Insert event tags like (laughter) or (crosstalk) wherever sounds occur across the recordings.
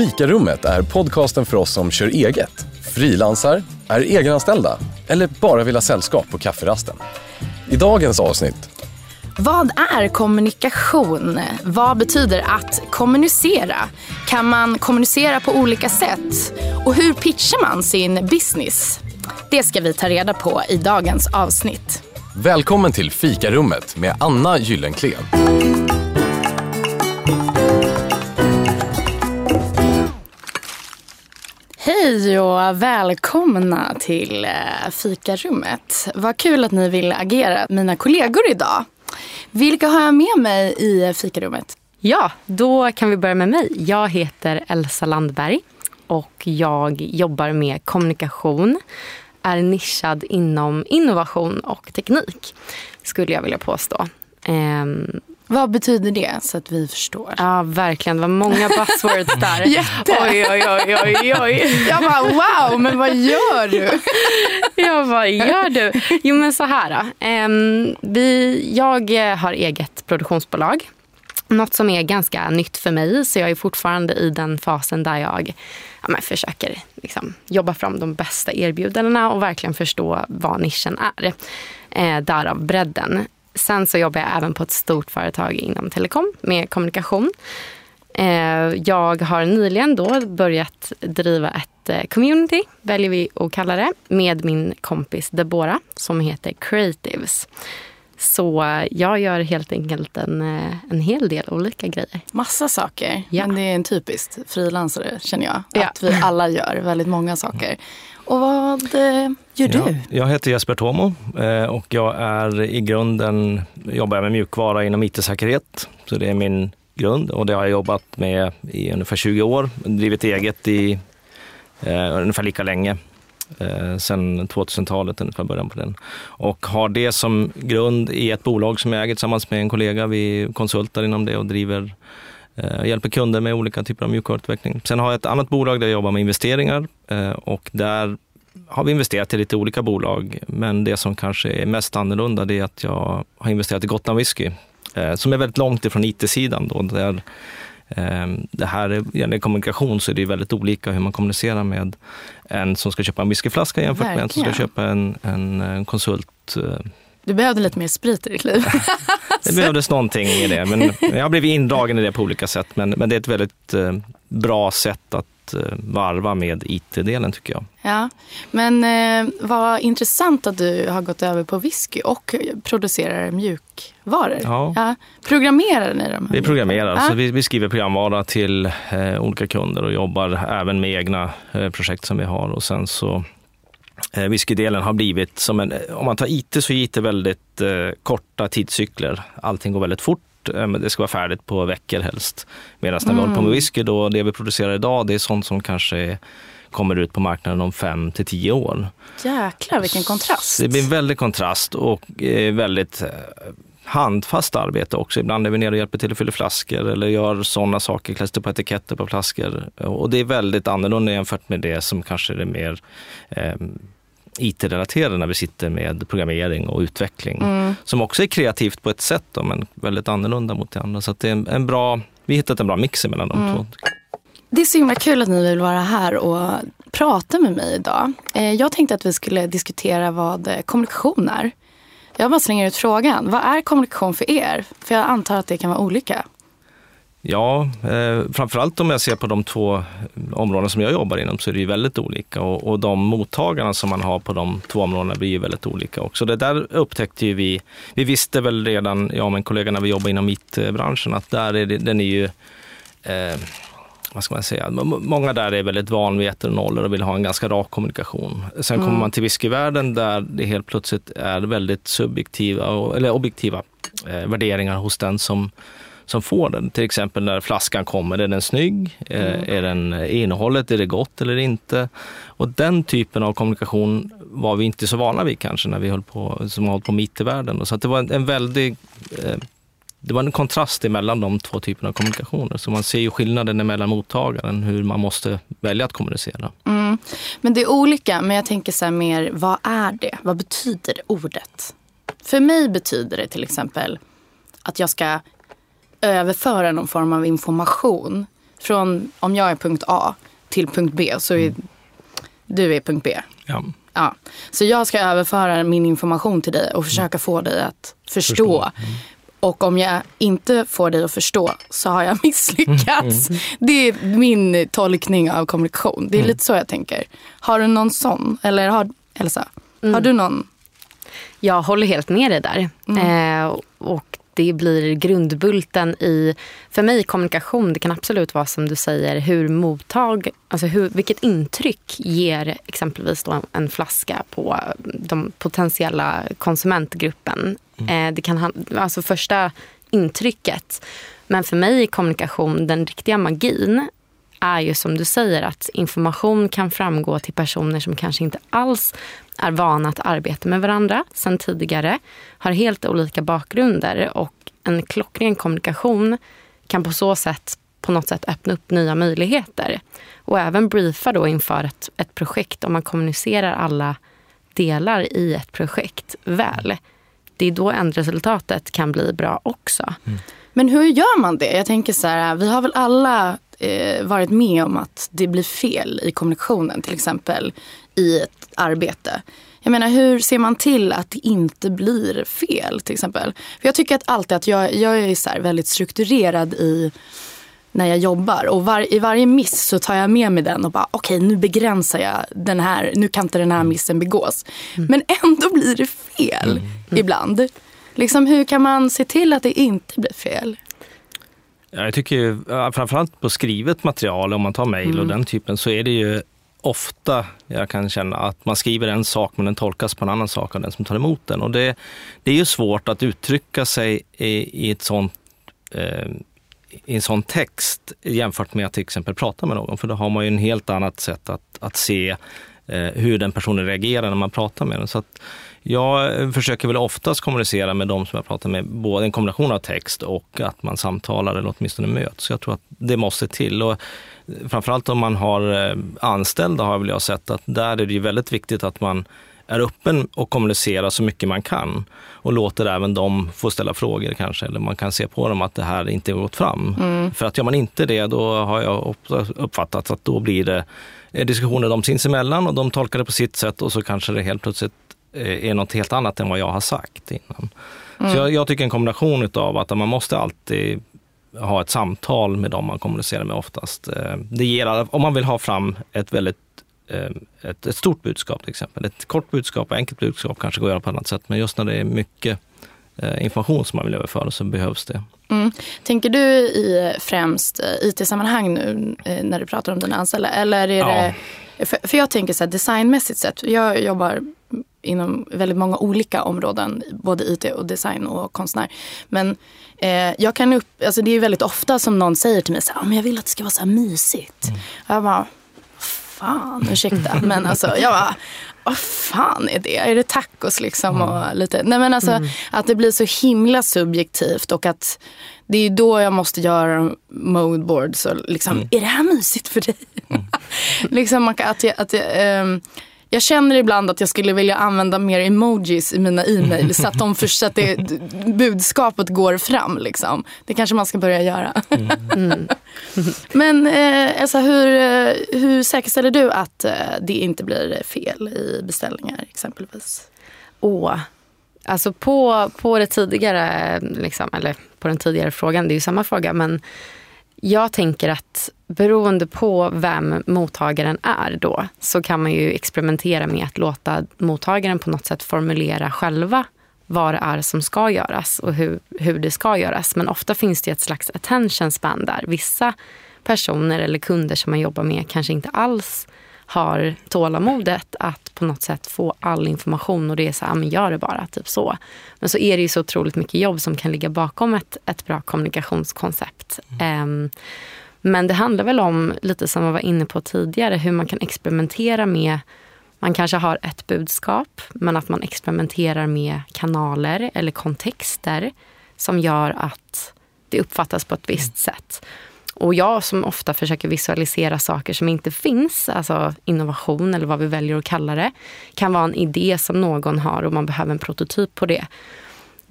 Fikarummet är podcasten för oss som kör eget, frilansar, är egenanställda eller bara vill ha sällskap på kafferasten. I dagens avsnitt Vad är kommunikation? Vad betyder att kommunicera? Kan man kommunicera på olika sätt? Och hur pitchar man sin business? Det ska vi ta reda på i dagens avsnitt. Välkommen till Fikarummet med Anna Gyllenklen. Hej och välkomna till eh, fikarummet. Vad kul att ni vill agera mina kollegor idag. Vilka har jag med mig i fikarummet? Ja, då kan vi börja med mig. Jag heter Elsa Landberg och jag jobbar med kommunikation. Är nischad inom innovation och teknik, skulle jag vilja påstå. Ehm, vad betyder det så att vi förstår? ja, verkligen. Det var många (laughs) buzzwords där. Jätte. Oj, oj, oj, oj, oj. Jag bara wow, men vad gör du? (laughs) Jag vad gör du? Jo, men så här. Ehm, vi, jag har eget produktionsbolag. Något som är ganska nytt för mig. Så jag är fortfarande i den fasen där jag ja, försöker liksom, jobba fram de bästa erbjudandena och verkligen förstå vad nischen är. Eh, därav bredden. Sen så jobbar jag även på ett stort företag inom telekom med kommunikation. Eh, jag har nyligen då börjat driva ett eh, community, väljer vi att kalla det, med min kompis Debora som heter Creatives. Så jag gör helt enkelt en, eh, en hel del olika grejer. Massa saker. Ja. Men det är en typiskt frilansare känner jag. Ja. Att vi alla gör väldigt många saker. Och vad eh, gör du? Ja, jag heter Jesper Tomo eh, och jag är i grunden, jobbar jag med mjukvara inom IT-säkerhet. Så det är min grund och det har jag jobbat med i ungefär 20 år. Drivit eget i eh, ungefär lika länge. Eh, sen 2000-talet, ungefär början på den. Och har det som grund i ett bolag som jag äger tillsammans med en kollega. Vi konsultar inom det och driver eh, hjälper kunder med olika typer av mjukvaruutveckling. Sen har jag ett annat bolag där jag jobbar med investeringar eh, och där har vi investerat i lite olika bolag. Men det som kanske är mest annorlunda det är att jag har investerat i Gotland Whisky eh, som är väldigt långt ifrån IT-sidan. Då, där, det här är, kommunikation så är det väldigt olika hur man kommunicerar med en som ska köpa en whiskyflaska jämfört med en som ska Verkligen. köpa en, en konsult. Du behövde lite mer sprit i ditt liv. (laughs) det behövdes någonting i det, men jag har blivit indragen i det på olika sätt. Men, men det är ett väldigt eh, bra sätt att eh, varva med IT-delen tycker jag. ja. Men eh, vad intressant att du har gått över på whisky och producerar mjukvaror. Ja. Programmerar ni dem? Vi programmerar, Ja. så vi, vi skriver programvara till eh, olika kunder och jobbar även med egna eh, projekt som vi har. Och sen så Whiskydelen har blivit som en, om man tar IT så är IT väldigt eh, korta tidscykler. Allting går väldigt fort. eh, Det ska vara färdigt på veckor helst. Medan när vi håller på med whisky, då, det vi producerar idag, det är sånt som kanske kommer ut på marknaden om fem till tio år. Jäklar vilken kontrast. Det blir en väldig kontrast och eh, väldigt eh, handfast arbete också. Ibland är vi nere och hjälper till att fylla flaskor eller gör sådana saker, klistrar på etiketter på flaskor. Och det är väldigt annorlunda jämfört med det som kanske är det mer eh, IT-relaterade när vi sitter med programmering och utveckling. Som också är kreativt på ett sätt då, men väldigt annorlunda mot det andra. Så att det är en, en bra, vi har hittat en bra mix mellan de två. Det är så himla kul att ni vill vara här och prata med mig idag. Eh, Jag tänkte att vi skulle diskutera vad eh, kommunikation är. Jag bara slänger ut frågan. Vad är kommunikation för er? För jag antar att det kan vara olika. Ja, eh, framförallt om jag ser på de två eh, områden som jag jobbar inom så är det ju väldigt olika och, och de mottagarna som man har på de två områdena blir ju väldigt olika också. Det där upptäckte ju vi, vi visste väl redan, jag och min kollega när vi jobbade inom IT-branschen, att där är det, den är ju eh, vad ska man säga, många där är väldigt van vid ettor och nollor och vill ha en ganska rak kommunikation. Sen kommer man till whiskyvärlden där det helt plötsligt är väldigt subjektiva, eller objektiva eh, värderingar hos den som som får den. Till exempel när flaskan kommer, är den snygg? Eh, Är den är innehållet, är det gott eller inte? Och den typen av kommunikation var vi inte så vana vid kanske när vi höll på, som har hållit på med IT-världen. Så att det var en, en väldig eh, det var en kontrast emellan de två typerna av kommunikationer. Så man ser ju skillnaden mellan mottagaren, hur man måste välja att kommunicera. Mm. Men det är olika, men jag tänker så här mer, vad är det? Vad betyder ordet? För mig betyder det till exempel att jag ska överföra någon form av information från om jag är punkt A till punkt B så är du är punkt B. Ja. Ja. Så jag ska överföra min information till dig och försöka få dig att förstå. Förstå. Och om jag inte får dig att förstå så har jag (laughs) misslyckats. Det är min tolkning av kommunikation. Det är lite så jag tänker. Har du någon sån? Eller har, Elsa, har du någon? Jag håller helt med dig där. Eh, och det blir grundbulten i, för mig kommunikation, det kan absolut vara som du säger, hur mottag, alltså hur, vilket intryck ger exempelvis en flaska på de potentiella konsumentgruppen. Eh, det kan han- alltså första intrycket. Men för mig är kommunikation, den riktiga magin, är ju som du säger att information kan framgå till personer som kanske inte alls är vana att arbeta med varandra sen tidigare, har helt olika bakgrunder och en klockren kommunikation kan på så sätt på något sätt öppna upp nya möjligheter. Och även briefa då inför ett, ett projekt om man kommunicerar alla delar i ett projekt väl. Det är då ändresultatet kan bli bra också. Men hur gör man det? Jag tänker så här, vi har väl alla eh, varit med om att det blir fel i kommunikationen, till exempel i ett arbete. Jag menar, hur ser man till att det inte blir fel, till exempel? För jag tycker att alltid att jag, jag är så väldigt strukturerad i när jag jobbar. Och var, i varje miss så tar jag med mig den och bara okej nu begränsar jag den här, nu kan inte den här missen begås. Men ändå blir det fel ibland. Liksom hur kan man se till att det inte blir fel? Ja, Jag tycker framförallt på skrivet material, om man tar mejl och den typen, så är det ju ofta jag kan känna att man skriver en sak men den tolkas på en annan sak av den som tar emot den. Och det, det är ju svårt att uttrycka sig i, i, ett sånt, eh, i en sån text jämfört med att till exempel prata med någon. För då har man ju en helt annat sätt att, att se eh, hur den personen reagerar när man pratar med den. Så att jag eh, försöker väl oftast kommunicera med de som jag pratar med, både en kombination av text och att man samtalar eller åtminstone möts. Så jag tror att det måste till. Och framförallt om man har eh, anställda har väl jag sett att där är det ju väldigt viktigt att man är öppen och kommunicerar så mycket man kan och låter även dem få ställa frågor kanske, eller man kan se på dem att det här inte har gått fram. För att gör man inte det, då har jag uppfattat att då blir det eh, diskussioner de sinsemellan och de tolkar det på sitt sätt och så kanske det helt plötsligt eh, är något helt annat än vad jag har sagt innan. Så jag, jag tycker en kombination utav att man måste alltid ha ett samtal med dem man kommunicerar med oftast. Eh, Det ger, om man vill ha fram ett väldigt eh, ett, ett stort budskap till exempel. Ett kort budskap och enkelt budskap kanske går att göra på annat sätt. Men just när det är mycket eh, information som man vill överföra så behövs det. Mm. Tänker du i främst eh, IT-sammanhang nu eh, när du pratar om dina anställda? Eller är Ja. det, för, för jag tänker så här designmässigt sett. Jag jobbar inom väldigt många olika områden, både IT och design och konstnär. Men eh, jag kan upp, alltså det är väldigt ofta som någon säger till mig så här, "Ah, men jag vill att det ska vara så här mysigt. Och jag bara, fan, ursäkta. (laughs) Men alltså, jag bara, vad fan är det? Är det tacos liksom? Och lite, nej men alltså att det blir så himla subjektivt och att det är då jag måste göra modeboards och liksom, är det här mysigt för dig? (laughs) liksom man kan, att jag, att jag, ehm, jag känner ibland att jag skulle vilja använda mer emojis i mina e-mail så att, de för, så att det, budskapet går fram. Liksom. Det kanske man ska börja göra. Men eh, Elsa, hur, eh, hur säkerställer du att eh, det inte blir fel i beställningar exempelvis? Åh. Alltså på, på det tidigare, liksom, eller på den tidigare frågan, det är ju samma fråga, men jag tänker att beroende på vem mottagaren är då, så kan man ju experimentera med att låta mottagaren på något sätt formulera själva vad det är som ska göras och hur, hur det ska göras. Men ofta finns det ett slags attention span där. Vissa personer eller kunder som man jobbar med kanske inte alls har tålamodet att på något sätt få all information och det är så här, "Ja, men gör det bara, typ så. Men så är det ju så otroligt mycket jobb som kan ligga bakom ett, ett bra kommunikationskoncept. Ehm, men det handlar väl om, lite som jag var inne på tidigare, hur man kan experimentera med man kanske har ett budskap, men att man experimenterar med kanaler eller kontexter som gör att det uppfattas på ett visst sätt. Och jag som ofta försöker visualisera saker som inte finns, alltså innovation eller vad vi väljer att kalla det, kan vara en idé som någon har och man behöver en prototyp på det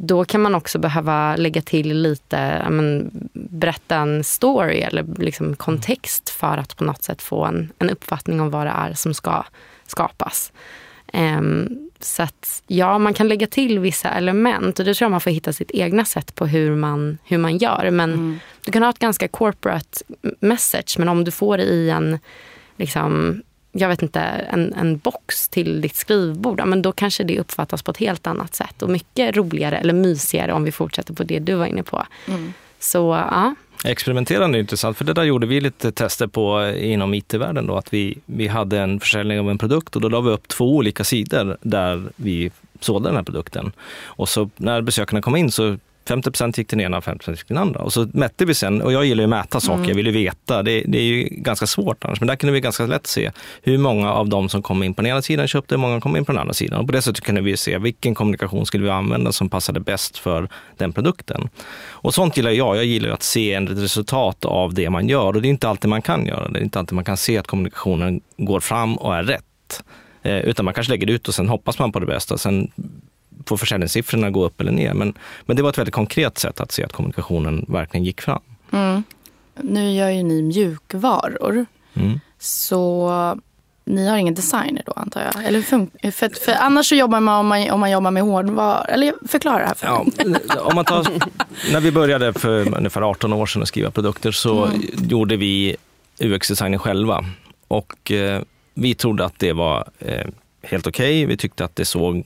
då kan man också behöva lägga till lite, men, berätta en story eller liksom kontext för att på något sätt få en, en uppfattning om vad det är som ska skapas. Um, så att ja, man kan lägga till vissa element och det tror jag man får hitta sitt egna sätt på hur man, hur man gör. Men mm. du kan ha ett ganska corporate message men om du får det i en, liksom, jag vet inte, en, en box till ditt skrivbord, men då kanske det uppfattas på ett helt annat sätt och mycket roligare eller mysigare om vi fortsätter på det du var inne på. Mm. Så ja. Experimenterande är intressant, för det där gjorde vi lite tester på inom IT-världen. Då, att vi, vi hade en försäljning av en produkt och då la vi upp två olika sidor där vi sålde den här produkten. Och så när besökarna kom in så 50 gick till den ena och 50 gick till den andra. Och så mätte vi sen, och jag gillar ju att mäta saker, mm. jag vill ju veta. Det, det, är ju ganska svårt annars, men där kunde vi ganska lätt se hur många av de som kom in på den ena sidan köpte, hur många kom in på den andra sidan. Och på det sättet kunde vi se vilken kommunikation skulle vi använda som passade bäst för den produkten. Och sånt gillar jag. Jag gillar att se ett resultat av det man gör och det är inte alltid man kan göra det. Det är inte alltid man kan se att kommunikationen går fram och är rätt. Eh, utan man kanske lägger ut och sen hoppas man på det bästa. Sen får försäljningssiffrorna gå upp eller ner. Men, men det var ett väldigt konkret sätt att se att kommunikationen verkligen gick fram. Mm. Nu gör ju ni mjukvaror. Mm. Så ni har ingen designer då antar jag? Eller för, för, för annars så jobbar man om, man om man jobbar med hårdvaror. Eller förklara det här för ja, om man tar, När vi började för ungefär 18 år sedan att skriva produkter så mm. gjorde vi UX-designen själva. Och eh, vi trodde att det var eh, helt okej. Okay. Vi tyckte att det såg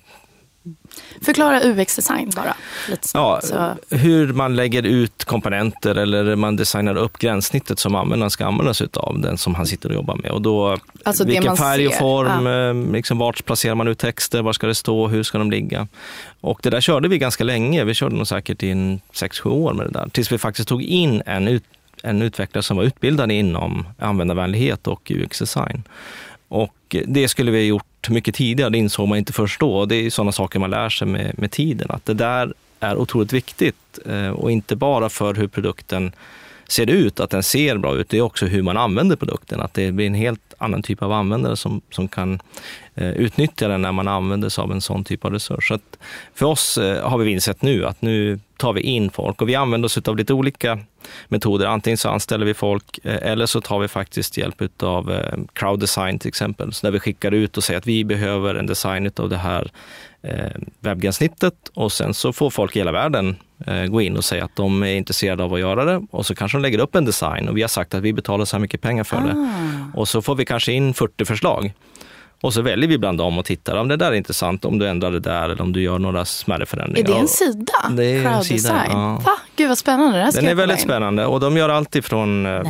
Förklara UX-design bara. Lite ja, hur man lägger ut komponenter eller man designar upp gränssnittet som användaren ska använda sig av, den som han sitter och jobbar med. Och då, alltså vilken färg och form, ja. Eh, liksom vart placerar man ut texter, var ska det stå, hur ska de ligga? Och det där körde vi ganska länge, vi körde nog säkert i 6-7 år med det där, tills vi faktiskt tog in en, ut, en utvecklare som var utbildad inom användarvänlighet och UX-design. Och det skulle vi ha gjort mycket tidigare, det insåg man inte först då. Det är sådana saker man lär sig med, med tiden, att det där är otroligt viktigt. Eh, och inte bara för hur produkten ser ut, att den ser bra ut, det är också hur man använder produkten. Att det blir en helt annan typ av användare som, som kan eh, utnyttja den när man använder sig av en sån typ av resurs. Så för oss eh, har vi insett nu att nu tar vi in folk och vi använder oss av lite olika metoder. Antingen så anställer vi folk eh, eller så tar vi faktiskt hjälp av eh, crowd design till exempel. Så där vi skickar ut och säger att vi behöver en design av det här eh, webbgränssnittet och sen så får folk i hela världen gå in och säga att de är intresserade av att göra det och så kanske de lägger upp en design och vi har sagt att vi betalar så här mycket pengar för ah. det. Och så får vi kanske in 40 förslag. Och så väljer vi bland dem och tittar om det där är intressant, om du ändrar det där eller om du gör några smärre förändringar. Är det en sida? Det är en sida, ja. Va? Gud vad spännande. Det Den är väldigt spännande och de gör allt ifrån, eh,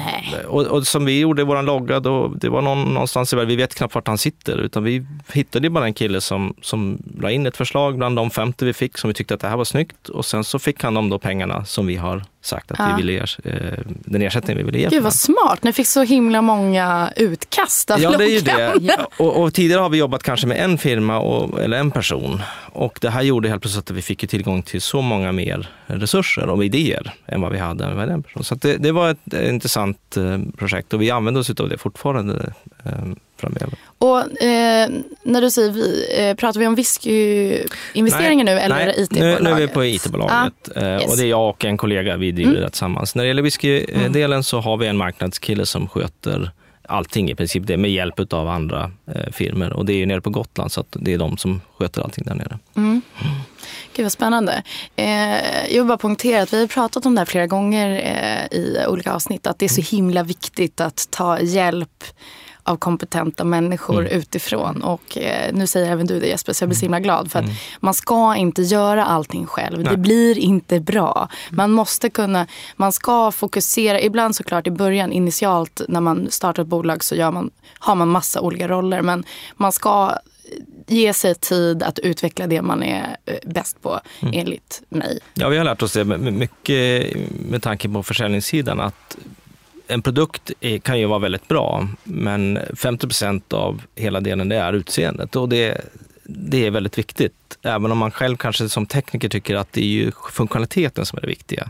och, och, som vi gjorde i vår logga, då, det var någon, någonstans i världen, vi vet knappt vart han sitter, utan vi hittade bara en kille som, som la in ett förslag bland de 50 vi fick som vi tyckte att det här var snyggt och sen så fick han de då pengarna som vi har sagt att ja. vi ville eh, den ersättning vi ville ge. Gud vad smart, ni fick så himla många utkast av Ja det är ju det. Och, och, tidigare har vi jobbat kanske med en firma och, eller en person. Och det här gjorde helt plötsligt att vi fick tillgång till så många mer resurser och idéer än vad vi hade med den personen. Så det, det, var ett, intressant eh, projekt och vi använder oss av det fortfarande eh, framöver. Och eh, när du säger vi, eh, pratar vi om whiskyinvesteringar nu eller nej, IT-bolaget? Nu, nu är vi på IT-bolaget ah, yes. och det är jag och en kollega, vi driver mm. det tillsammans. När det gäller whiskydelen mm. så har vi en marknadskille som sköter allting i princip, det med hjälp av andra eh, firmor. Och det är nere på Gotland så det är de som sköter allting där nere. Mm. Gud vad spännande. Eh, jag vill bara poängtera att vi har pratat om det här flera gånger eh, i olika avsnitt. Att det är så himla viktigt att ta hjälp av kompetenta människor mm. utifrån. Och eh, nu säger även du det Jesper, så jag blir så himla glad. För att mm. man ska inte göra allting själv. Nej. Det blir inte bra. Man måste kunna, man ska fokusera. Ibland såklart i början, initialt när man startar ett bolag så gör man, har man massa olika roller. Men man ska ge sig tid att utveckla det man är eh, bäst på, mm. enligt mig. Ja, vi har lärt oss det mycket med tanke på försäljningssidan, att en produkt kan ju vara väldigt bra, men 50 procent av hela delen det är utseendet och det, det är väldigt viktigt. Även om man själv kanske som tekniker tycker att det är ju funktionaliteten som är det viktiga.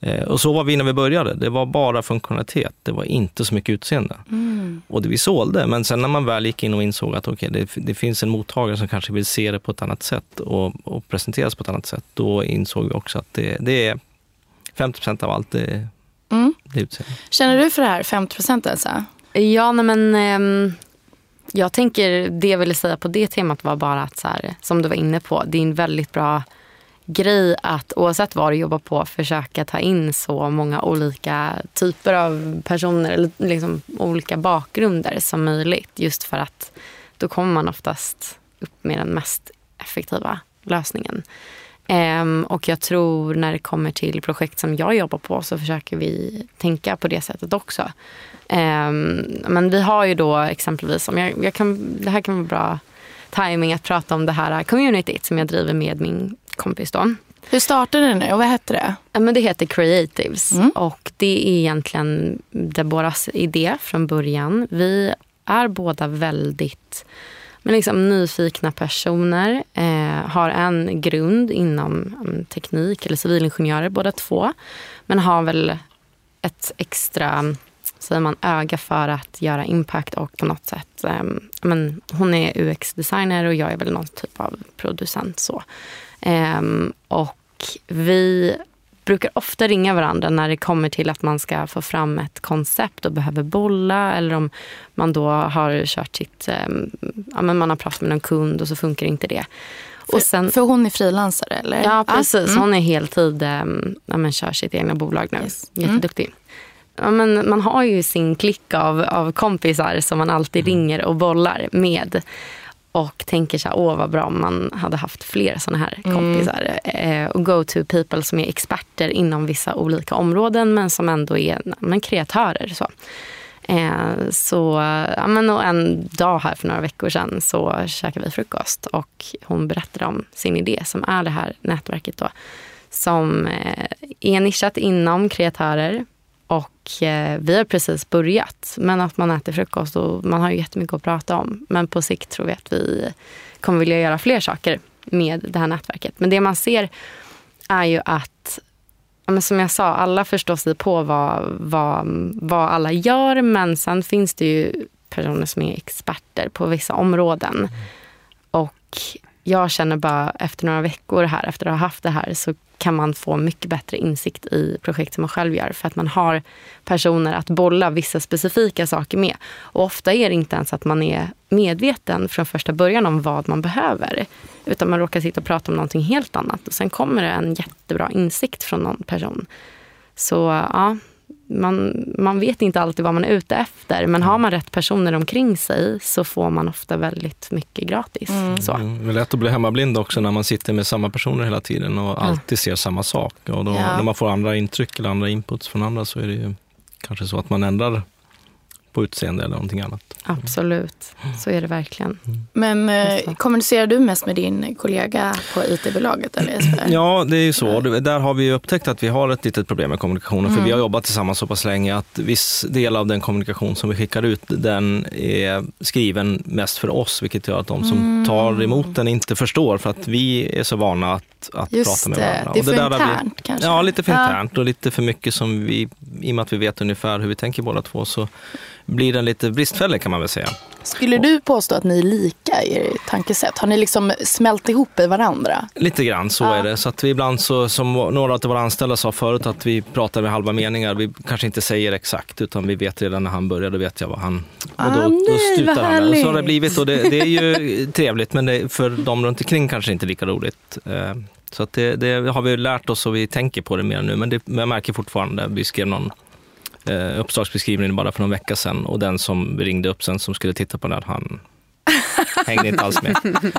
Eh, och så var vi när vi började. Det var bara funktionalitet. Det var inte så mycket utseende. Mm. Och det vi sålde. Men sen när man väl gick in och insåg att okay, det, det finns en mottagare som kanske vill se det på ett annat sätt och, och presenteras på ett annat sätt. Då insåg vi också att det, det är 50% av allt det, Mm. Känner du för det här 50 procent Elsa? Ja, nej, men ehm, jag tänker det jag ville säga på det temat var bara att så här, som du var inne på, det är en väldigt bra grej att oavsett vad du jobbar på försöka ta in så många olika typer av personer eller liksom olika bakgrunder som möjligt. Just för att då kommer man oftast upp med den mest effektiva lösningen. Ehm, och jag tror när det kommer till projekt som jag jobbar på så försöker vi tänka på det sättet också. Ehm, men vi har ju då exempelvis, om jag, jag kan, det här kan vara bra timing att prata om det här communityt som jag driver med min kompis då. Hur startade det nu och vad hette det? Ja, men det heter Creatives Mm. och det är egentligen Deboras idé från början. Vi är båda väldigt men liksom nyfikna personer, eh, har en grund inom um, teknik eller civilingenjörer båda två. Men har väl ett extra säger man, öga för att göra impact och på något sätt. Eh, men hon är UX-designer och jag är väl någon typ av producent. så. Eh, och vi brukar ofta ringa varandra när det kommer till att man ska få fram ett koncept och behöver bolla eller om man då har kört sitt, ehm, ja men man har pratat med någon kund och så funkar inte det. Och sen, För hon är frilansare eller? ja precis, Mm. hon är heltid, um, ja men kör sitt egna bolag nu. Yes. Mm. Jätteduktig. Ja, men man har ju sin klick av, av kompisar som man alltid ringer och bollar med. Och tänker så här, åh vad bra om man hade haft fler sådana här kompisar. Eh, och go-to people som är experter inom vissa olika områden men som ändå är men, kreatörer. Så. Eh, så ja, men, och en dag här för några veckor sedan så käkade vi frukost och hon berättade om sin idé som är det här nätverket då. Som eh, är nischat inom kreatörer och eh, vi har precis börjat. Men att man äter frukost och man har ju jättemycket att prata om. Men på sikt tror vi att vi kommer vilja göra fler saker med det här nätverket. Men det man ser är ju att men som jag sa, alla förstår sig på vad, vad, vad alla gör. Men sen finns det ju personer som är experter på vissa områden. Och jag känner bara efter några veckor här, efter att ha haft det här, så kan man få mycket bättre insikt i projekt som man själv gör. För att man har personer att bolla vissa specifika saker med. Och ofta är det inte ens att man är medveten från första början om vad man behöver. Utan man råkar sitta och prata om någonting helt annat. Och sen kommer det en jättebra insikt från någon person. Så ja, man, man vet inte alltid vad man är ute efter. Men har man rätt personer omkring sig så får man ofta väldigt mycket gratis. Så. Mm, det är lätt att bli hemmablind också när man sitter med samma personer hela tiden och alltid ser samma sak. Och då, Ja. när man får andra intryck eller andra inputs från andra så är det ju kanske så att man ändrar på utseende eller någonting annat. Absolut, så är det verkligen. Men eh, kommunicerar du mest med din kollega på IT-bolaget eller? Ja, det är ju så. Det- Där har vi ju upptäckt att vi har ett litet problem med kommunikationen. För vi har jobbat tillsammans så pass länge att viss del av den kommunikation som vi skickar ut, den är skriven mest för oss. Vilket gör att de som tar emot den inte förstår. För att vi är så vana att, att Just prata med det, varandra. det är Och för har vi- internt kanske? Ja, lite för Ja. internt och lite för mycket som vi, i och med att vi vet ungefär hur vi tänker båda två, så blir den lite bristfällig kan man väl säga. Skulle du påstå att ni är lika i ert tankesätt? Har ni liksom smält ihop i varandra? Lite grann så Ja. är det. Så att vi ibland, så, som några av våra anställda sa förut, att vi pratar med halva meningar. Vi kanske inte säger exakt, utan vi vet redan när han börjar, då vet jag vad han... Ah, och då, nej, då vad stutar han. Så har det blivit och det, det är ju (laughs) trevligt, men det, för de runt omkring kanske inte lika roligt. Eh, Så att det, det har vi lärt oss och vi tänker på det mer nu, men, det, jag märker fortfarande, vi skrev någon eh, uppslagsbeskrivning bara för någon vecka sedan och den som ringde upp sen som skulle titta på den, han hängde inte alls med. (laughs)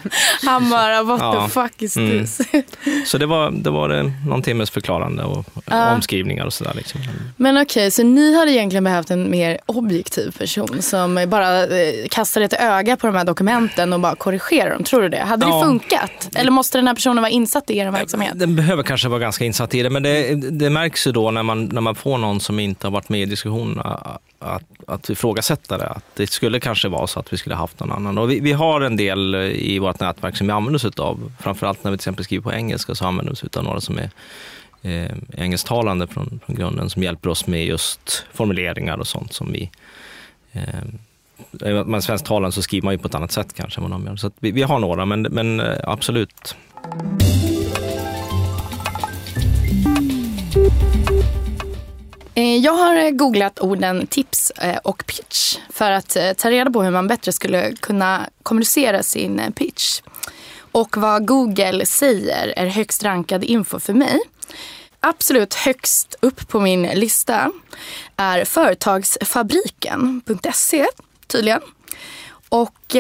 Han bara, what Ja. the fuck is Mm. this? (laughs) Så det var, det var någon timmes förklarande och Ja. omskrivningar och sådär. Liksom. Men okej, så ni hade egentligen behövt en mer objektiv person som bara eh, kastar ett öga på de här dokumenten och bara korrigerar dem. Tror du det? Hade Ja. det funkat? Eller måste den här personen vara insatt i er verksamhet? Den behöver kanske vara ganska insatt i det, men det, det märks ju då när man, när man får någon som inte har varit med i diskussionerna att, att ifrågasätta det. Att det skulle kanske vara så att vi skulle haft någon annan. Och vi, vi har en del eh, i vårt nätverk som vi använder oss av. Framförallt när vi till exempel skriver på engelska så använder vi oss av några som är eh, engelsktalande från, från grunden som hjälper oss med just formuleringar och sånt som vi eh, är man svensktalande så skriver man ju på ett annat sätt kanske än vad de gör. Så vi, vi, har några, men, men eh, absolut. Eh, jag har eh, googlat orden tips eh, och pitch för att ta reda på hur man bättre skulle kunna kommunicera sin pitch. Och vad Google säger är högst rankad info för mig. Absolut högst upp på min lista är företagsfabriken.se tydligen. Och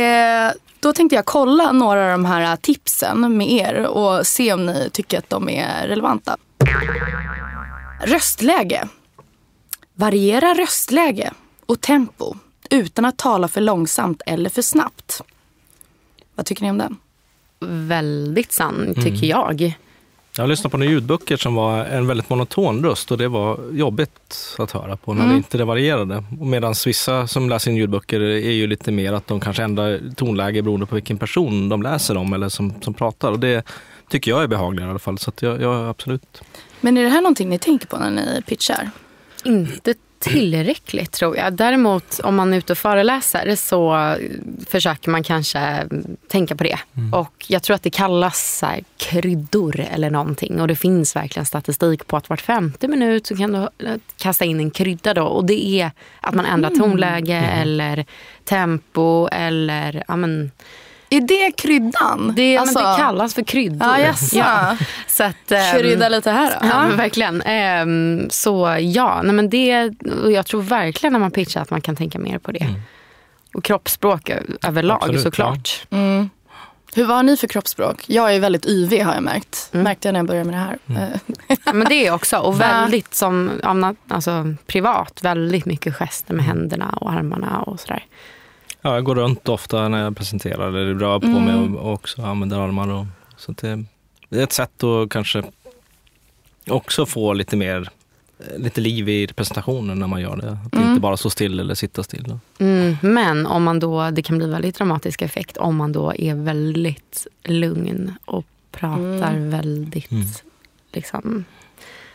då tänkte jag kolla några av de här tipsen med er och se om ni tycker att de är relevanta. Röstläge. Variera röstläge och tempo utan att tala för långsamt eller för snabbt. Vad tycker ni om den? Väldigt sann, tycker mm. jag. Jag lyssnade på några ljudböcker som var en väldigt monoton röst och det var jobbigt att höra på när mm. det inte det varierade. Medan vissa som läser in ljudböcker är ju lite mer att de kanske ändrar tonläge beroende på vilken person de läser om eller som, som pratar. Och det tycker jag är behagligare i alla fall. Så jag, jag, absolut. Men är det här någonting ni tänker på när ni pitchar? Inte tillräckligt tror jag. Däremot om man är ute och föreläser så försöker man kanske tänka på det. Mm. Och jag tror att det kallas så här, kryddor eller någonting. Och det finns verkligen statistik på att vart femte minut så kan du kasta in en krydda då. Och det är att man ändrar mm. tonläge mm. eller tempo eller ja, men, är det kryddan? Det, alltså... men det kallas för kryddor. Ja, yes. ja. Så att, um, Krydda lite här då. Ja, verkligen. Um, så ja, nej, men det, och jag tror verkligen när man pitchar att man kan tänka mer på det. Mm. Och kroppsspråk överlag Absolut, såklart. Ja. Mm. Hur var ni för kroppsspråk? Jag är väldigt yvig har jag märkt. Mm. Märkte jag när jag började med det här. Mm. ja, men det är också. Och (laughs) väldigt som alltså, privat, väldigt mycket gester med händerna och armarna och sådär. Ja, jag går runt ofta när jag presenterar eller rör på mm. mig och, och också använder armar. Och, så det, det, är ett sätt att kanske också få lite mer lite liv i presentationen när man gör det. Att mm. inte bara stå still eller sitta still. Mm, men om man då, det kan bli väldigt dramatisk effekt om man då är väldigt lugn och pratar mm. väldigt mm. liksom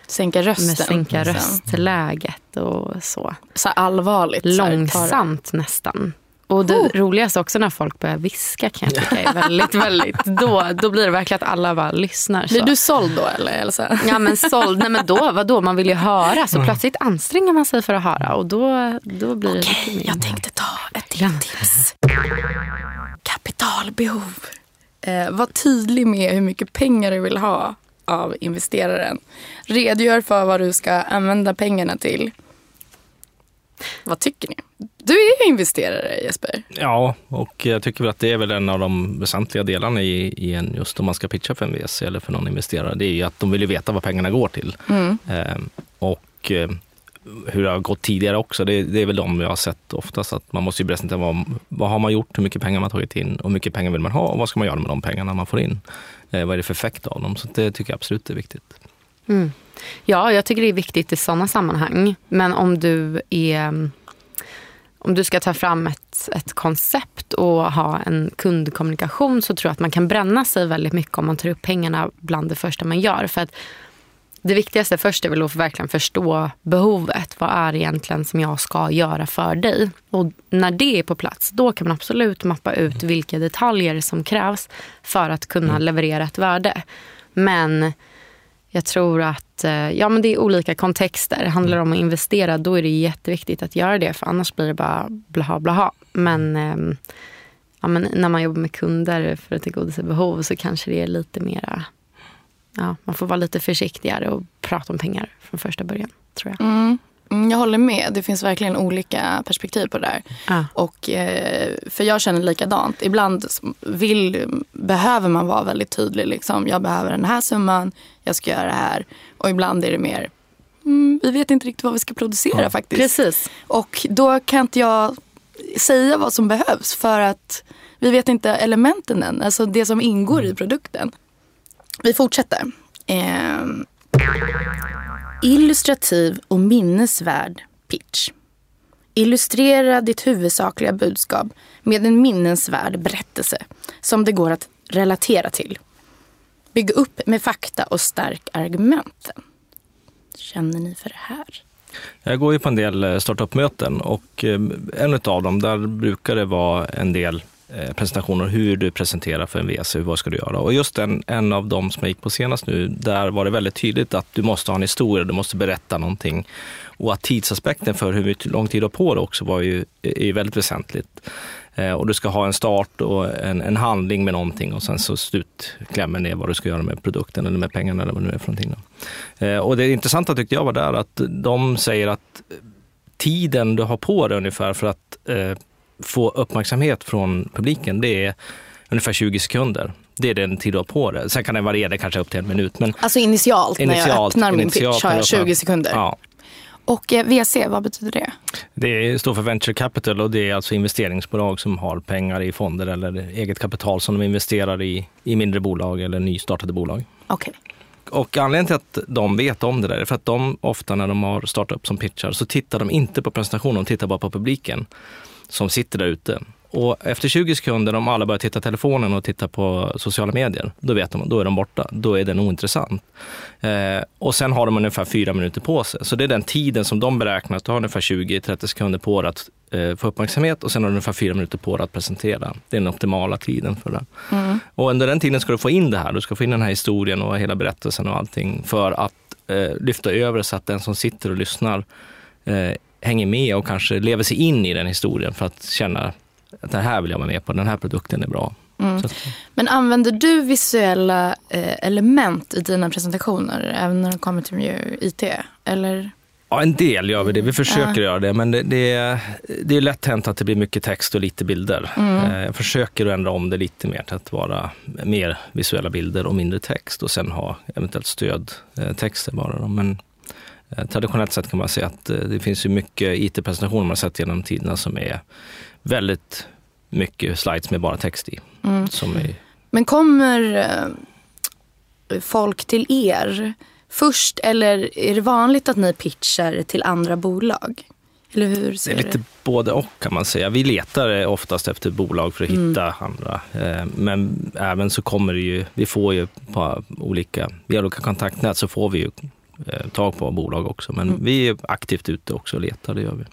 Sänka rösten. Med sänka röstläget och så. Så allvarligt. Långsamt nästan. Och det oh. roligaste också när folk börjar viska kan jag tycka är väldigt, väldigt, då, då blir det verkligen att alla bara lyssnar. Så. Blir du såld då eller Elsa? Ja men såld, nej men då, vadå, man vill ju höra. Så plötsligt anstränger man sig för att höra och då, då blir det Okej, lite mer. jag tänkte ta ett till tips. Kapitalbehov. Eh, var tydlig med hur mycket pengar du vill ha av investeraren. Redogör för vad du ska använda pengarna till. Vad tycker ni? Du är ju investerare Jesper. Ja, och jag tycker väl att det är väl en av de väsentliga delarna i, i en, just om man ska pitcha för en VC eller för någon investerare. Det är ju att de vill veta vad pengarna går till. Mm. Eh, och eh, hur det har gått tidigare också, det, det, är väl de jag har sett oftast. Att man måste ju presentera vad, vad har man gjort, hur mycket pengar man tagit in och hur mycket pengar vill man ha och vad ska man göra med de pengarna man får in. Eh, vad är det för effekt av dem? Så det tycker jag absolut är viktigt. Mm. Ja, jag tycker det är viktigt i sådana sammanhang. Men om du är om du ska ta fram ett, ett koncept och ha en kundkommunikation så tror jag att man kan bränna sig väldigt mycket om man tar upp pengarna bland det första man gör. För att det viktigaste först är väl att verkligen förstå behovet. Vad är det egentligen som jag ska göra för dig? Och när det är på plats, då kan man absolut mappa ut vilka detaljer som krävs för att kunna mm. leverera ett värde. Men jag tror att eh, ja, men det är olika kontexter. Handlar det om att investera då är det jätteviktigt att göra det för annars blir det bara blaha blaha. Men, ehm, ja, men när man jobbar med kunder för att tillgodose behov så kanske det är lite mera ja, man får vara lite försiktigare och prata om pengar från första början. tror jag. Mm. Mm jag håller med. Det finns verkligen olika perspektiv på det där. Ah. Och, eh, för jag känner likadant. Ibland vill, behöver man vara väldigt tydlig. Liksom. Jag behöver den här summan jag ska göra det här. Och ibland är det mer, mm, vi vet inte riktigt vad vi ska producera ja. faktiskt. Precis. Och då kan inte jag säga vad som behövs för att vi vet inte elementen än, alltså det som ingår i produkten. Vi fortsätter. Eh, illustrativ och minnesvärd pitch. Illustrera ditt huvudsakliga budskap med en minnesvärd berättelse som det går att relatera till. Bygg upp med fakta och stärk argumenten. känner ni för det här? Jag går ju på en del eh, startup-möten och eh, en av dem, där brukar det vara en del Eh, presentationer, hur du presenterar för en VC, vad ska du göra? Och just en, en av dem som jag gick på senast nu, där var det väldigt tydligt att du måste ha en historia, du måste berätta någonting. Och att tidsaspekten för hur lång tid du har på dig också var ju, är väldigt väsentligt. Eh, och du ska ha en start och en, en, handling med någonting och sen så slutklämmen är vad du ska göra med produkten eller med pengarna eller vad det nu är för någonting. Eh, och det intressanta tyckte jag var där att de säger att tiden du har på dig ungefär för att eh, få uppmärksamhet från publiken, det är ungefär 20 sekunder. Det är den tid du har på dig. Sen kan det variera, kanske upp till en minut. Men alltså initialt, initialt när jag öppnar min pitch har jag 20 sekunder? Ja. Och eh, VC, vad betyder det? Det står för Venture Capital och det är alltså investeringsbolag som har pengar i fonder eller eget kapital som de investerar i, i mindre bolag eller nystartade bolag. Okay. Och anledningen till att de vet om det där är för att de ofta när de har startat upp som pitchar så tittar de inte på presentationen, de tittar bara på publiken som sitter där ute. Och efter 20 sekunder, om alla börjar titta telefonen och titta på sociala medier, då vet de, då är de borta. Då är den ointressant. Eh, och sen har de ungefär fyra minuter på sig. Så det är den tiden som de beräknar, att du har ungefär 20-30 sekunder på dig att eh, få uppmärksamhet och sen har du ungefär fyra minuter på dig att presentera. Det är den optimala tiden för det. Mm. Och under den tiden ska du få in det här. Du ska få in den här historien och hela berättelsen och allting för att eh, lyfta över så att den som sitter och lyssnar eh, hänger med och kanske lever sig in i den historien för att känna att det här vill jag vara med på, den här produkten är bra. Mm. Men använder du visuella eh, element i dina presentationer även när det kommer till IT? Eller? Ja, en del gör vi det. Vi försöker ja. göra det, men det, det, är, det är lätt hänt att det blir mycket text och lite bilder. Mm. Eh, jag försöker ändra om det lite mer till att vara mer visuella bilder och mindre text och sen ha eventuellt stödtexter bara. Men traditionellt sett kan man säga att eh, det finns ju mycket IT-presentationer man sett genom tiderna som är väldigt mycket slides med bara text i. Mm. Är... Men kommer eh, folk till er först eller är det vanligt att ni pitchar till andra bolag? Eller hur ser det är lite det? både och kan man säga. Vi letar oftast efter bolag för att mm. hitta andra. Eh, men även så kommer det ju, vi får ju på olika, via olika kontaktnät så får vi ju eh, tag på bolag också. Men mm. vi är aktivt ute också och letar, det gör vi.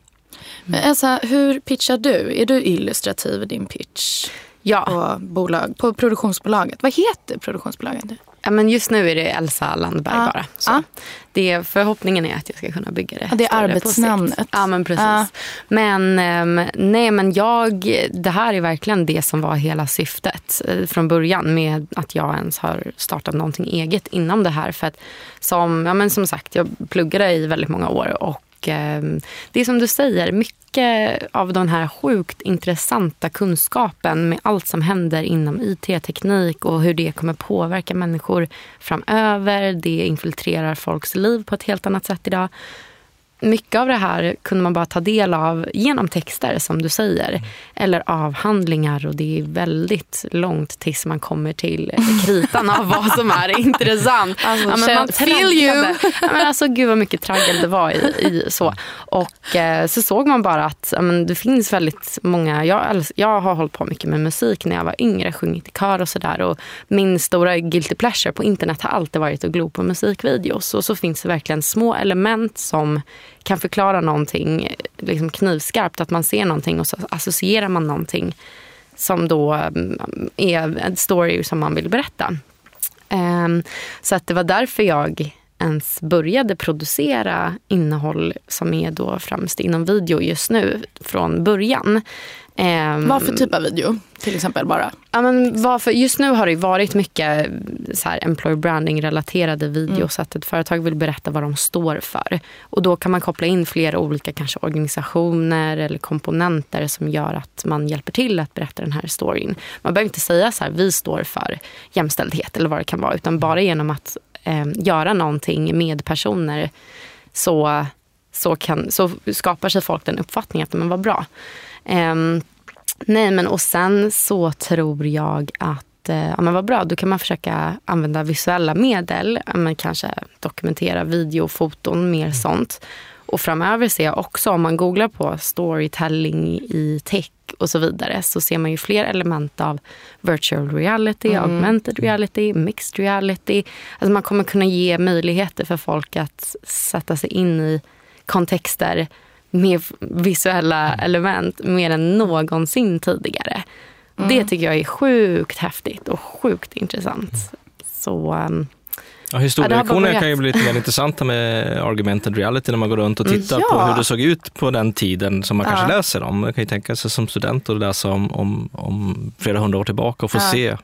Men Elsa, hur pitchar du? Är du illustrativ i din pitch? Ja. På, bolag, på produktionsbolaget. Vad heter produktionsbolaget? Ja, men just nu är det Elsa Landberg ja. bara. Så ja. det, förhoppningen är att jag ska kunna bygga det. Ja, det är arbetsnamnet. Ja, men precis. Men, um, nej, men jag, det här är verkligen det som var hela syftet uh, från början med att jag ens har startat någonting eget inom det här. För att som, ja, men som sagt, jag pluggade i väldigt många år och Ehm, det är som du säger, mycket av den här sjukt intressanta kunskapen med allt som händer inom IT-teknik och hur det kommer påverka människor framöver. Det infiltrerar folks liv på ett helt annat sätt idag mycket av det här kunde man bara ta del av genom texter som du säger. Mm. Eller avhandlingar och det är väldigt långt tills man kommer till kritan av vad som är (laughs) intressant. Alltså, ja, men man feel you. Ja, men alltså, gud vad mycket traggel det var i, i så. Och eh, så såg man bara att ja, men det finns väldigt många, jag, jag har hållit på mycket med musik när jag var yngre, sjungit i kör och sådär. min stora guilty pleasure på internet har alltid varit att glo på musikvideos. Och så finns det verkligen små element som kan förklara någonting liksom knivskarpt, att man ser någonting och så associerar man någonting som då mm, är en story som man vill berätta. Um, så att det var därför jag ens började producera innehåll som är då främst inom video just nu från början. Um, Vad för typ av video till exempel bara? Ja, men varför, just nu har det varit mycket så här, employer branding relaterade videos. Mm. Att ett företag vill berätta vad de står för. Och då kan man koppla in flera olika kanske organisationer eller komponenter som gör att man hjälper till att berätta den här storyn. Man behöver inte säga så här, vi står för jämställdhet eller vad det kan vara. Utan bara genom att eh, göra någonting med personer så, så, kan, så skapar sig folk den uppfattningen att men vad bra. Um, nej men och sen så tror jag att eh, ja, men vad bra, då kan man försöka använda visuella medel. Men kanske dokumentera video, foton, mer sånt. Och framöver ser jag också, om man googlar på storytelling i tech och så vidare så ser man ju fler element av virtual reality, mm. augmented reality, mixed reality. Alltså man kommer kunna ge möjligheter för folk att sätta sig in i kontexter med visuella element mer än någonsin tidigare. Mm. Det tycker jag är sjukt häftigt och sjukt intressant. Så um, Ja, historielektionerna kan ju bli lite mer intressanta med argumented reality när man går runt och tittar ja. på hur det såg ut på den tiden som man ja. kanske läser om. Man kan ju tänka sig som student att läsa om, om, om flera hundra år tillbaka och få ja. se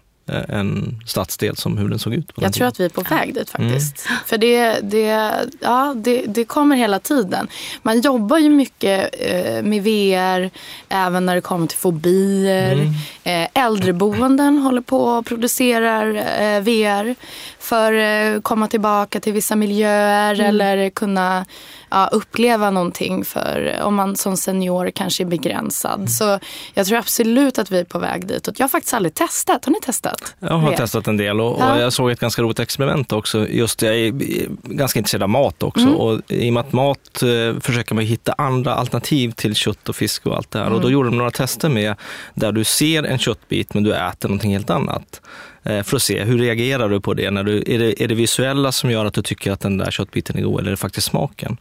en stadsdel som hur den såg ut. jag tror att vi är på väg dit faktiskt. Mm. För det, det, ja, det, det kommer hela tiden. Man jobbar ju mycket eh, med VR även när det kommer till fobier. Mm. Eh, äldreboenden håller på och producerar eh, VR för att eh, komma tillbaka till vissa miljöer mm. eller kunna ja, uppleva någonting för om man som senior kanske är begränsad. Mm. Så jag tror absolut att vi är på väg dit. Jag har faktiskt aldrig testat. Har ni testat? Jag har testat en del och, ja. och, jag såg ett ganska roligt experiment också. Just Jag är ganska intresserad av mat också mm. och i och med att mat eh, försöker man hitta andra alternativ till kött och fisk och allt det här. Och då mm. gjorde de några tester med där du ser en köttbit men du äter någonting helt annat. Eh, för att se hur reagerar du på det? När du, är, det är det visuella som gör att du tycker att den där köttbiten är god eller är det faktiskt smaken?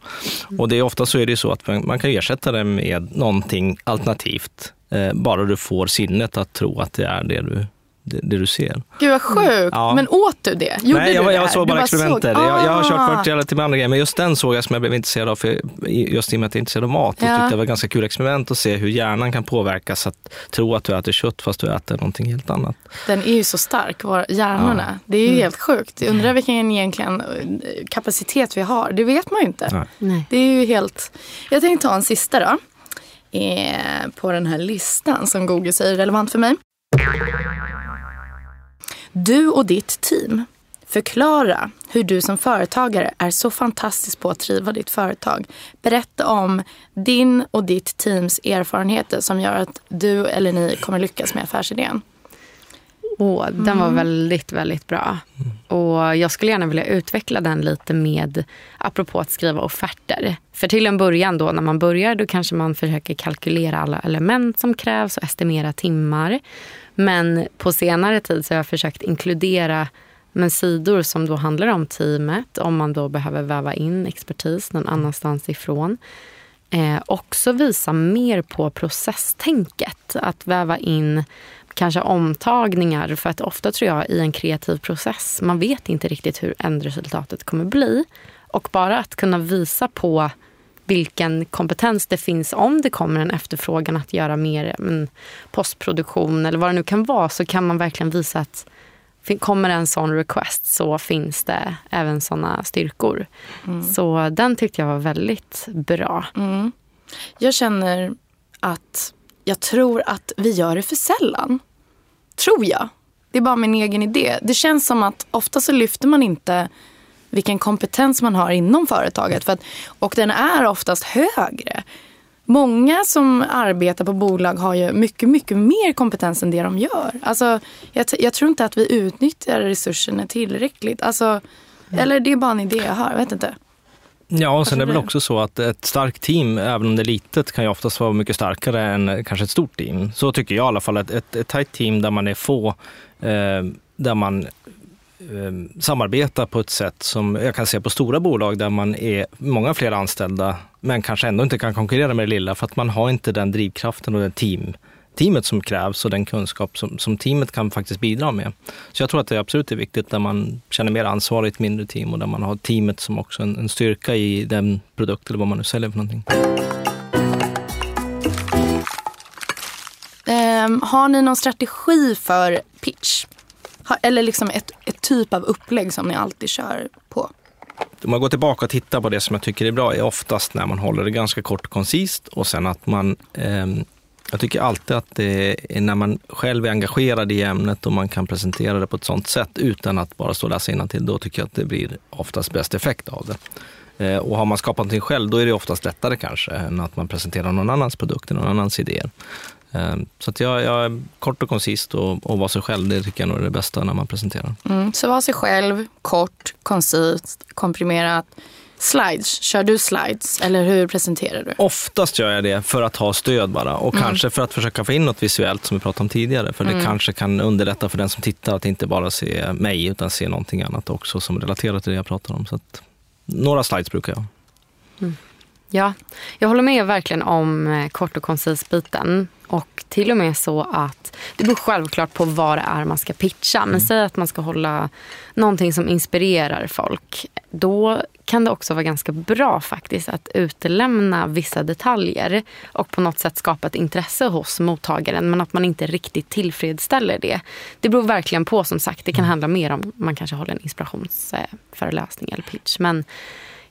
Mm. Och det är ofta så är det så att man, man kan ersätta det med någonting alternativt, eh, bara du får sinnet att tro att det är det du det, det, du ser. Gud vad sjukt. Ja. Men åt du det? Gjorde Nej, jag, du jag, jag såg bara experimentet. Såg... Jag, jag, har kört virtual reality med andra grejer, men just den såg jag som jag blev intresserad av, för just i och med att jag är intresserad av mat. Ja. Och tyckte det var ett ganska kul experiment att se hur hjärnan kan påverkas att tro att du äter kött fast du äter någonting helt annat. Den är ju så stark, hjärnorna. Ja. Det är ju mm. helt sjukt. Jag undrar vilken egentligen eh, kapacitet vi har. Det vet man ju inte. Nej. Det är ju helt... Jag tänkte ta en sista då. Eh, på den här listan som Google säger är relevant för mig. Du och ditt team. Förklara hur du som företagare är så fantastisk på att driva ditt företag. Berätta om din och ditt teams erfarenheter som gör att du eller ni kommer lyckas med affärsidén. Oh, den mm. var väldigt, väldigt bra. Och Jag skulle gärna vilja utveckla den lite med, apropå att skriva offerter. För till en början då, när man börjar, då kanske man försöker kalkylera alla element som krävs och estimera timmar. Men på senare tid så har jag försökt inkludera men sidor som då handlar om teamet, om man då behöver väva in expertis någon annanstans ifrån. Eh, också visa mer på processtänket. Att väva in kanske omtagningar. För att ofta tror jag i en kreativ process, man vet inte riktigt hur ändresultatet kommer bli. Och bara att kunna visa på vilken kompetens det finns om det kommer en efterfrågan att göra mer men, postproduktion eller vad det nu kan vara så kan man verkligen visa att kommer en sån request så finns det även såna styrkor. Mm. Så den tyckte jag var väldigt bra. Mm. Jag känner att jag tror att vi gör det för sällan. Tror jag. Det är bara min egen idé. Det känns som att ofta så lyfter man inte vilken kompetens man har inom företaget. För att, och den är oftast högre. Många som arbetar på bolag har ju mycket, mycket mer kompetens än det de gör. Alltså, jag, jag tror inte att vi utnyttjar resurserna tillräckligt. Alltså. Eller det är bara en idé jag har, jag vet inte. Ja, och sen är det väl också så att ett starkt team, även om det är litet, kan ju oftast vara mycket starkare än kanske ett stort team. Så tycker jag i alla fall. Ett, ett, ett tajt team där man är få, eh, där man Ehm, samarbeta på ett sätt som jag kan se på stora bolag där man är många fler anställda, men kanske ändå inte kan konkurrera med det lilla för att man har inte den drivkraften och det team teamet som krävs och den kunskap som, som teamet kan faktiskt bidra med. Så jag tror att det absolut är viktigt där man känner mer ansvar i ett mindre team och där man har teamet som också en, en styrka i den produkt eller vad man nu säljer för någonting. Um, har ni någon strategi för pitch? Eller liksom ett, ett typ av upplägg som ni alltid kör på? Om man går tillbaka och tittar på det som jag tycker är bra är oftast när man håller det ganska kort och koncist och sen att man eh, jag tycker alltid att det är när man själv är engagerad i ämnet och man kan presentera det på ett sånt sätt utan att bara stå och läsa till, då tycker jag att det blir oftast bäst effekt av det. Eh, och har man skapat någonting själv, då är det oftast lättare kanske än att man presenterar någon annans produkt, någon annans idéer. Eh, så att jag, jag kort och koncist och, och vara sig själv, det tycker jag nog är det bästa när man presenterar. Mm, så vara sig själv, kort, koncist, komprimerat slides? Kör du slides eller hur presenterar du? Oftast gör jag det för att ha stöd bara och mm. kanske för att försöka få in något visuellt som vi pratade om tidigare. För det mm. kanske kan underlätta för den som tittar att inte bara se mig utan se någonting annat också som relaterar till det jag pratar om. Så att, några slides brukar jag. Mm. Ja, jag håller med verkligen om eh, kort och koncis biten. Och till och med så att det beror självklart på vad det är man ska pitcha. Men mm. säg att man ska hålla någonting som inspirerar folk. Då kan det också vara ganska bra faktiskt att utelämna vissa detaljer och på något sätt skapa ett intresse hos mottagaren men att man inte riktigt tillfredsställer det. Det beror verkligen på som sagt. Det kan mm. handla mer om man kanske håller en inspirationsföreläsning eller pitch. Men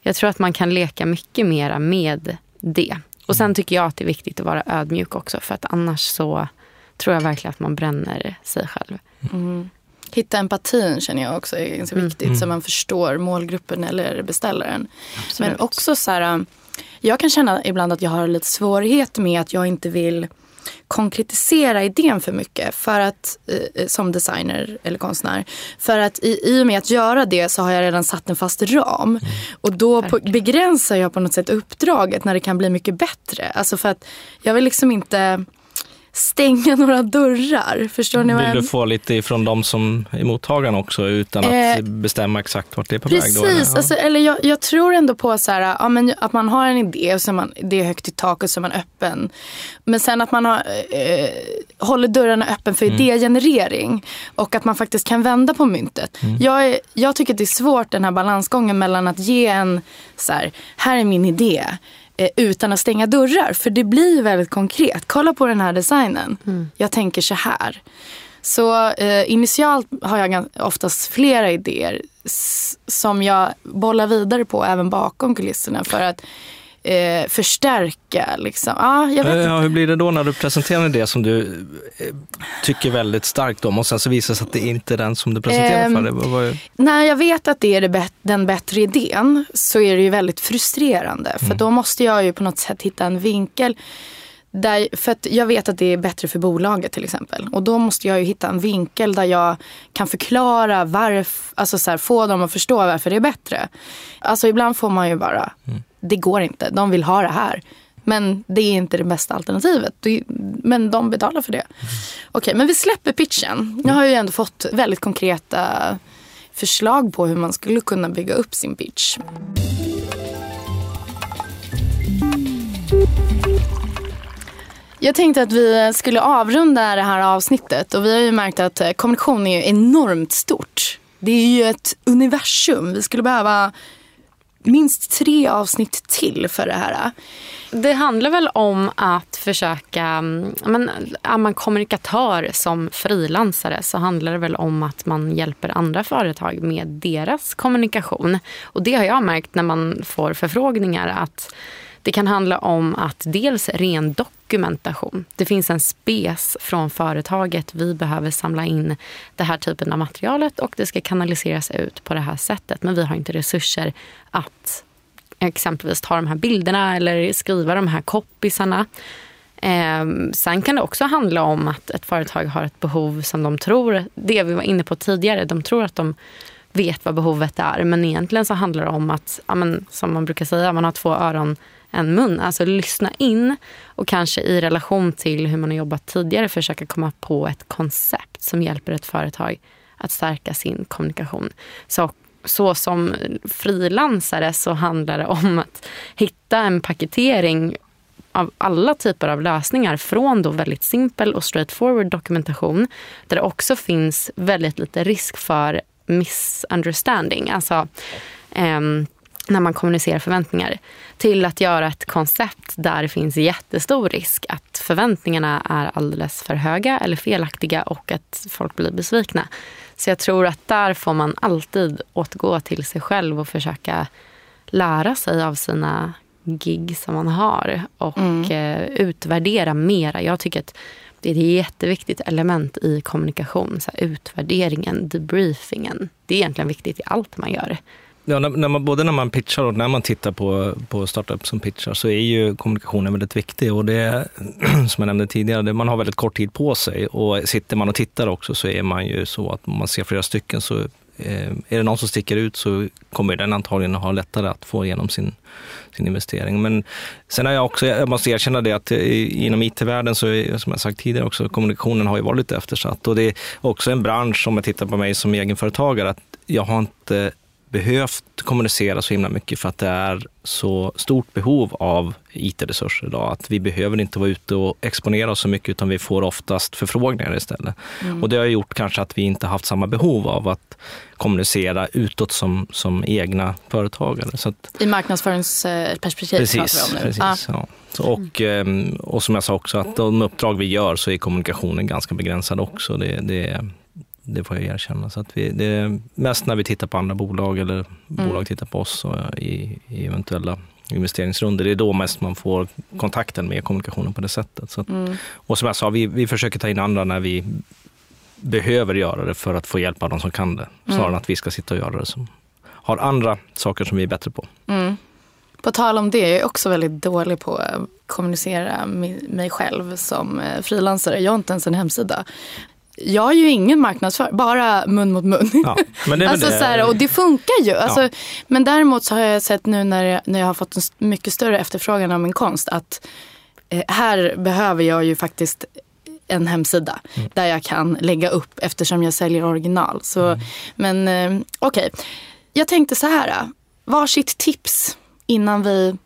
jag tror att man kan leka mycket mera med det. Och sen tycker jag att det är viktigt att vara ödmjuk också för att annars så tror jag verkligen att man bränner sig själv. Mm. Hitta empatin känner jag också är ganska mm. viktigt mm. så man förstår målgruppen eller beställaren. Absolut. Men också så här, jag kan känna ibland att jag har lite svårighet med att jag inte vill konkretisera idén för mycket för att, eh, som designer eller konstnär. För att i, i och med att göra det så har jag redan satt en fast ram. Mm. Och då på, begränsar jag på något sätt uppdraget när det kan bli mycket bättre. Alltså för att jag vill liksom inte stänga några dörrar. Förstår ni vad Vill du få lite ifrån de som är mottagarna också utan att eh, bestämma exakt vart det är på precis, väg? Precis, alltså, eller jag, jag, tror ändå på så här, ja, men, att man har en idé och så man, det är högt i tak och så är man öppen. Men sen att man har, eh, håller dörrarna öppen för mm. idégenerering och att man faktiskt kan vända på myntet. Mm. Jag, är, jag tycker att det är svårt den här balansgången mellan att ge en, så här, här är min idé eh, utan att stänga dörrar. För det blir väldigt konkret. Kolla på den här designen. Mm. Jag tänker så här. Så eh, initialt har jag oftast flera idéer som jag bollar vidare på även bakom kulisserna. För att eh, förstärka. Liksom. Ah, jag vet eh, ja, hur blir det då när du presenterar det som du eh, tycker väldigt starkt om och sen så visar det sig att det inte är den som du presenterar eh, för? Det var... När jag vet att det är det bet- den bättre idén så är det ju väldigt frustrerande. Mm. För då måste jag ju på något sätt hitta en vinkel där, för att jag vet att det är bättre för bolaget till exempel. Och då måste jag ju hitta en vinkel där jag kan förklara varför, alltså så här, få dem att förstå varför det är bättre. Alltså ibland får man ju bara, mm det går inte, de vill ha det här. Men det är inte det bästa alternativet. Men de betalar för det. Okej, okay, men vi släpper pitchen. Jag har ju ändå fått väldigt konkreta förslag på hur man skulle kunna bygga upp sin pitch. Jag tänkte att vi skulle avrunda det här avsnittet och vi har ju märkt att kommunikation är enormt stort. Det är ju ett universum. Vi skulle behöva minst tre avsnitt till för det här. Det handlar väl om att försöka, mm, men är man kommunikatör som frilansare så handlar det väl om att man hjälper andra företag med deras kommunikation. Och det har jag märkt när man får förfrågningar att det kan handla om att dels ren dokumentation. Det finns en spes från företaget. Vi behöver samla in den här typen av materialet och det ska kanaliseras ut på det här sättet. Men vi har inte resurser att exempelvis ta de här bilderna eller skriva de här koppisarna. Eh, sen kan det också handla om att ett företag har ett behov som de tror, det vi var inne på tidigare, de tror att de vet vad behovet är. Men egentligen så handlar det om att, ja, men, som man brukar säga, man har två öron en mun. Alltså lyssna in och kanske i relation till hur man har jobbat tidigare försöka komma på ett koncept som hjälper ett företag att stärka sin kommunikation. Så, så som frilansare så handlar det om att hitta en paketering av alla typer av lösningar från då väldigt simpel och straightforward dokumentation där det också finns väldigt lite risk för misunderstanding. Alltså, um, när man kommunicerar förväntningar till att göra ett koncept där det finns jättestor risk att förväntningarna är alldeles för höga eller felaktiga och att folk blir besvikna. Så jag tror att där får man alltid återgå till sig själv och försöka lära sig av sina gig som man har och mm. Eh, utvärdera mera. Jag tycker att det är ett jätteviktigt element i kommunikation. Så utvärderingen, debriefingen. Det är egentligen viktigt i allt man gör. Ja, när, när man, både när man pitchar och när man tittar på, på startup som pitchar så är ju kommunikationen väldigt viktig. Och det (clears throat) som jag nämnde tidigare, det, man har väldigt kort tid på sig. Och sitter man och tittar också så är man ju så att om man ser flera stycken så eh, är det någon som sticker ut så kommer den antagligen ha lättare att få igenom sin, sin investering. Men sen har jag också, jag måste erkänna det att eh, inom IT-världen så är, som jag sagt tidigare också, kommunikationen har ju varit lite eftersatt och det är också en bransch, om jag tittar på mig som egenföretagare, att jag har inte behövt kommunicera så himla mycket för att det är så stort behov av IT-resurser idag. Att vi behöver inte vara ute och exponera oss så mycket utan vi får oftast förfrågningar istället. Mm. Och det har gjort kanske att vi inte haft samma behov av att kommunicera utåt som, som egna företagare. Så att, I marknadsföringsperspektiv precis, pratar vi om nu. Precis, ah. ja. Så, och, ehm, och som jag sa också, att de uppdrag vi gör så är kommunikationen ganska begränsad också. Det, det, det får jag erkänna. Så att vi, det är mest när vi tittar på andra bolag eller mm. bolag tittar på oss och i, i eventuella investeringsrunder. Det är då mest man får kontakten med kommunikationen på det sättet. Så att, mm. Och som jag sa, vi, vi försöker ta in andra när vi behöver göra det för att få hjälp av de som kan det. Snarare mm. än att vi ska sitta och göra det som har andra saker som vi är bättre på. Mm. På tal om det, jag är också väldigt dålig på att kommunicera mig själv som eh, frilansare. Jag har inte ens en hemsida. Jag är ju ingen marknadsför, bara mun mot mun. Ja, men det alltså, det. Så här, och det funkar ju. Alltså, ja. Men däremot så har jag sett nu när jag, när jag har fått en mycket större efterfrågan av min konst att eh, här behöver jag ju faktiskt en hemsida mm. där jag kan lägga upp eftersom jag säljer original. Så, mm. Men eh, okej, okay. jag tänkte så här. Varsitt tips innan vi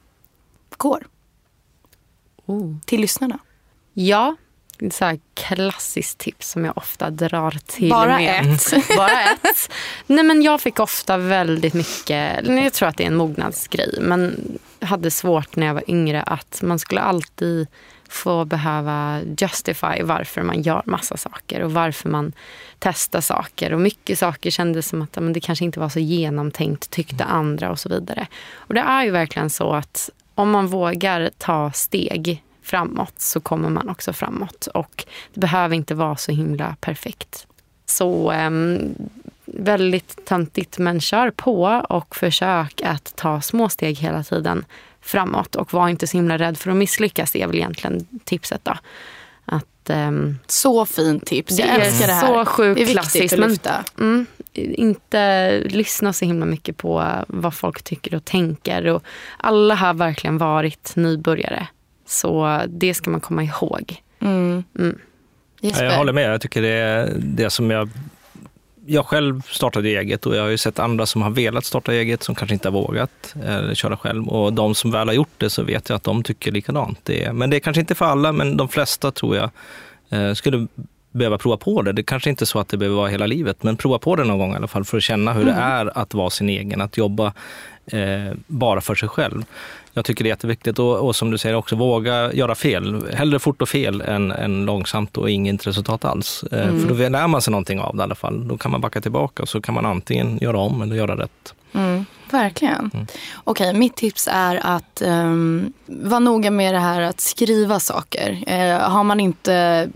går. Oh. Till lyssnarna. Ja, så här klassiskt tips som jag ofta drar till Bara med. ett? (laughs) Bara ett. Nej, men jag fick ofta väldigt mycket, jag tror att det är en mognadsgrej, men hade svårt när jag var yngre att man skulle alltid få behöva justify varför man gör massa saker och varför man testar saker. Och mycket saker kändes som att men det kanske inte var så genomtänkt tyckte andra och så vidare. Och det är ju verkligen så att om man vågar ta steg framåt så kommer man också framåt. Och det behöver inte vara så himla perfekt. Så um, väldigt töntigt men kör på och försök att ta små steg hela tiden framåt. Och var inte så himla rädd för att misslyckas. Det är väl egentligen tipset då. Att, um, så fint tips. Jag älskar det här. Så sjukt det är klassiskt. Men, mm, inte lyssna så himla mycket på vad folk tycker och tänker. Och alla har verkligen varit nybörjare. Så det ska man komma ihåg. Mm. Mm. Jag håller med. Jag tycker det är det som jag jag själv startade eget och jag har ju sett andra som har velat starta eget som kanske inte har vågat eller köra själv. Och de som väl har gjort det så vet jag att de tycker likadant. Det är, men det är kanske inte för alla, men de flesta tror jag eh, skulle behöva prova på det. Det kanske inte är så att det behöver vara hela livet, men prova på det någon gång i alla fall för att känna hur mm. det är att vara sin egen, att jobba eh, bara för sig själv. Jag tycker det är jätteviktigt och, och, som du säger också våga göra fel. Hellre fort och fel än, än långsamt och inget resultat alls. Eh, mm. För då lär man sig någonting av det i alla fall. Då kan man backa tillbaka och så kan man antingen göra om eller göra rätt. Mm, verkligen. Mm. Okej, okay, mitt tips är att um, vara noga med det här att skriva saker. Uh, har man inte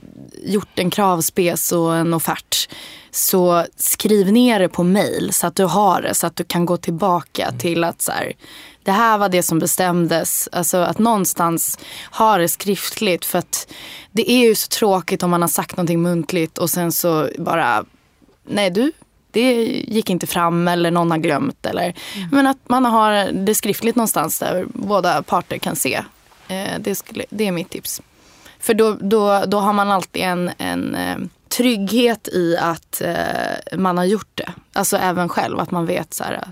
gjort en kravspec och en offert så skriv ner det på mail så att du har det så att du kan gå tillbaka mm. till att så här, det här var det som bestämdes. Alltså att någonstans ha det skriftligt för att det är ju så tråkigt om man har sagt någonting muntligt och sen så bara, nej du, det gick inte fram eller någon har glömt. Eller, mm. Men att man har det skriftligt någonstans där båda parter kan se. Eh, det, skulle, det är mitt tips. För då, då, då har man alltid en, en eh, trygghet i att eh, man har gjort det. Alltså även själv, att man vet så här.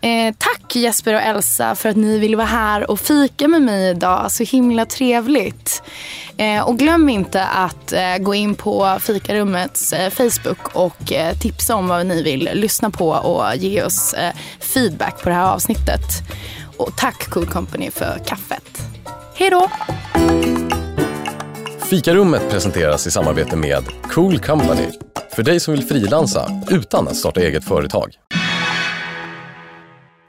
Eh, tack Jesper och Elsa för att ni ville vara här och fika med mig idag. Så himla trevligt. Eh, och glöm inte att eh, gå in på fikarummets eh, Facebook och eh, tipsa om vad ni vill lyssna på och ge oss eh, feedback på det här avsnittet. Och tack Cool Company för kaffet. Hej då! Fikarummet presenteras i samarbete med Cool Company. För dig som vill frilansa utan att starta eget företag.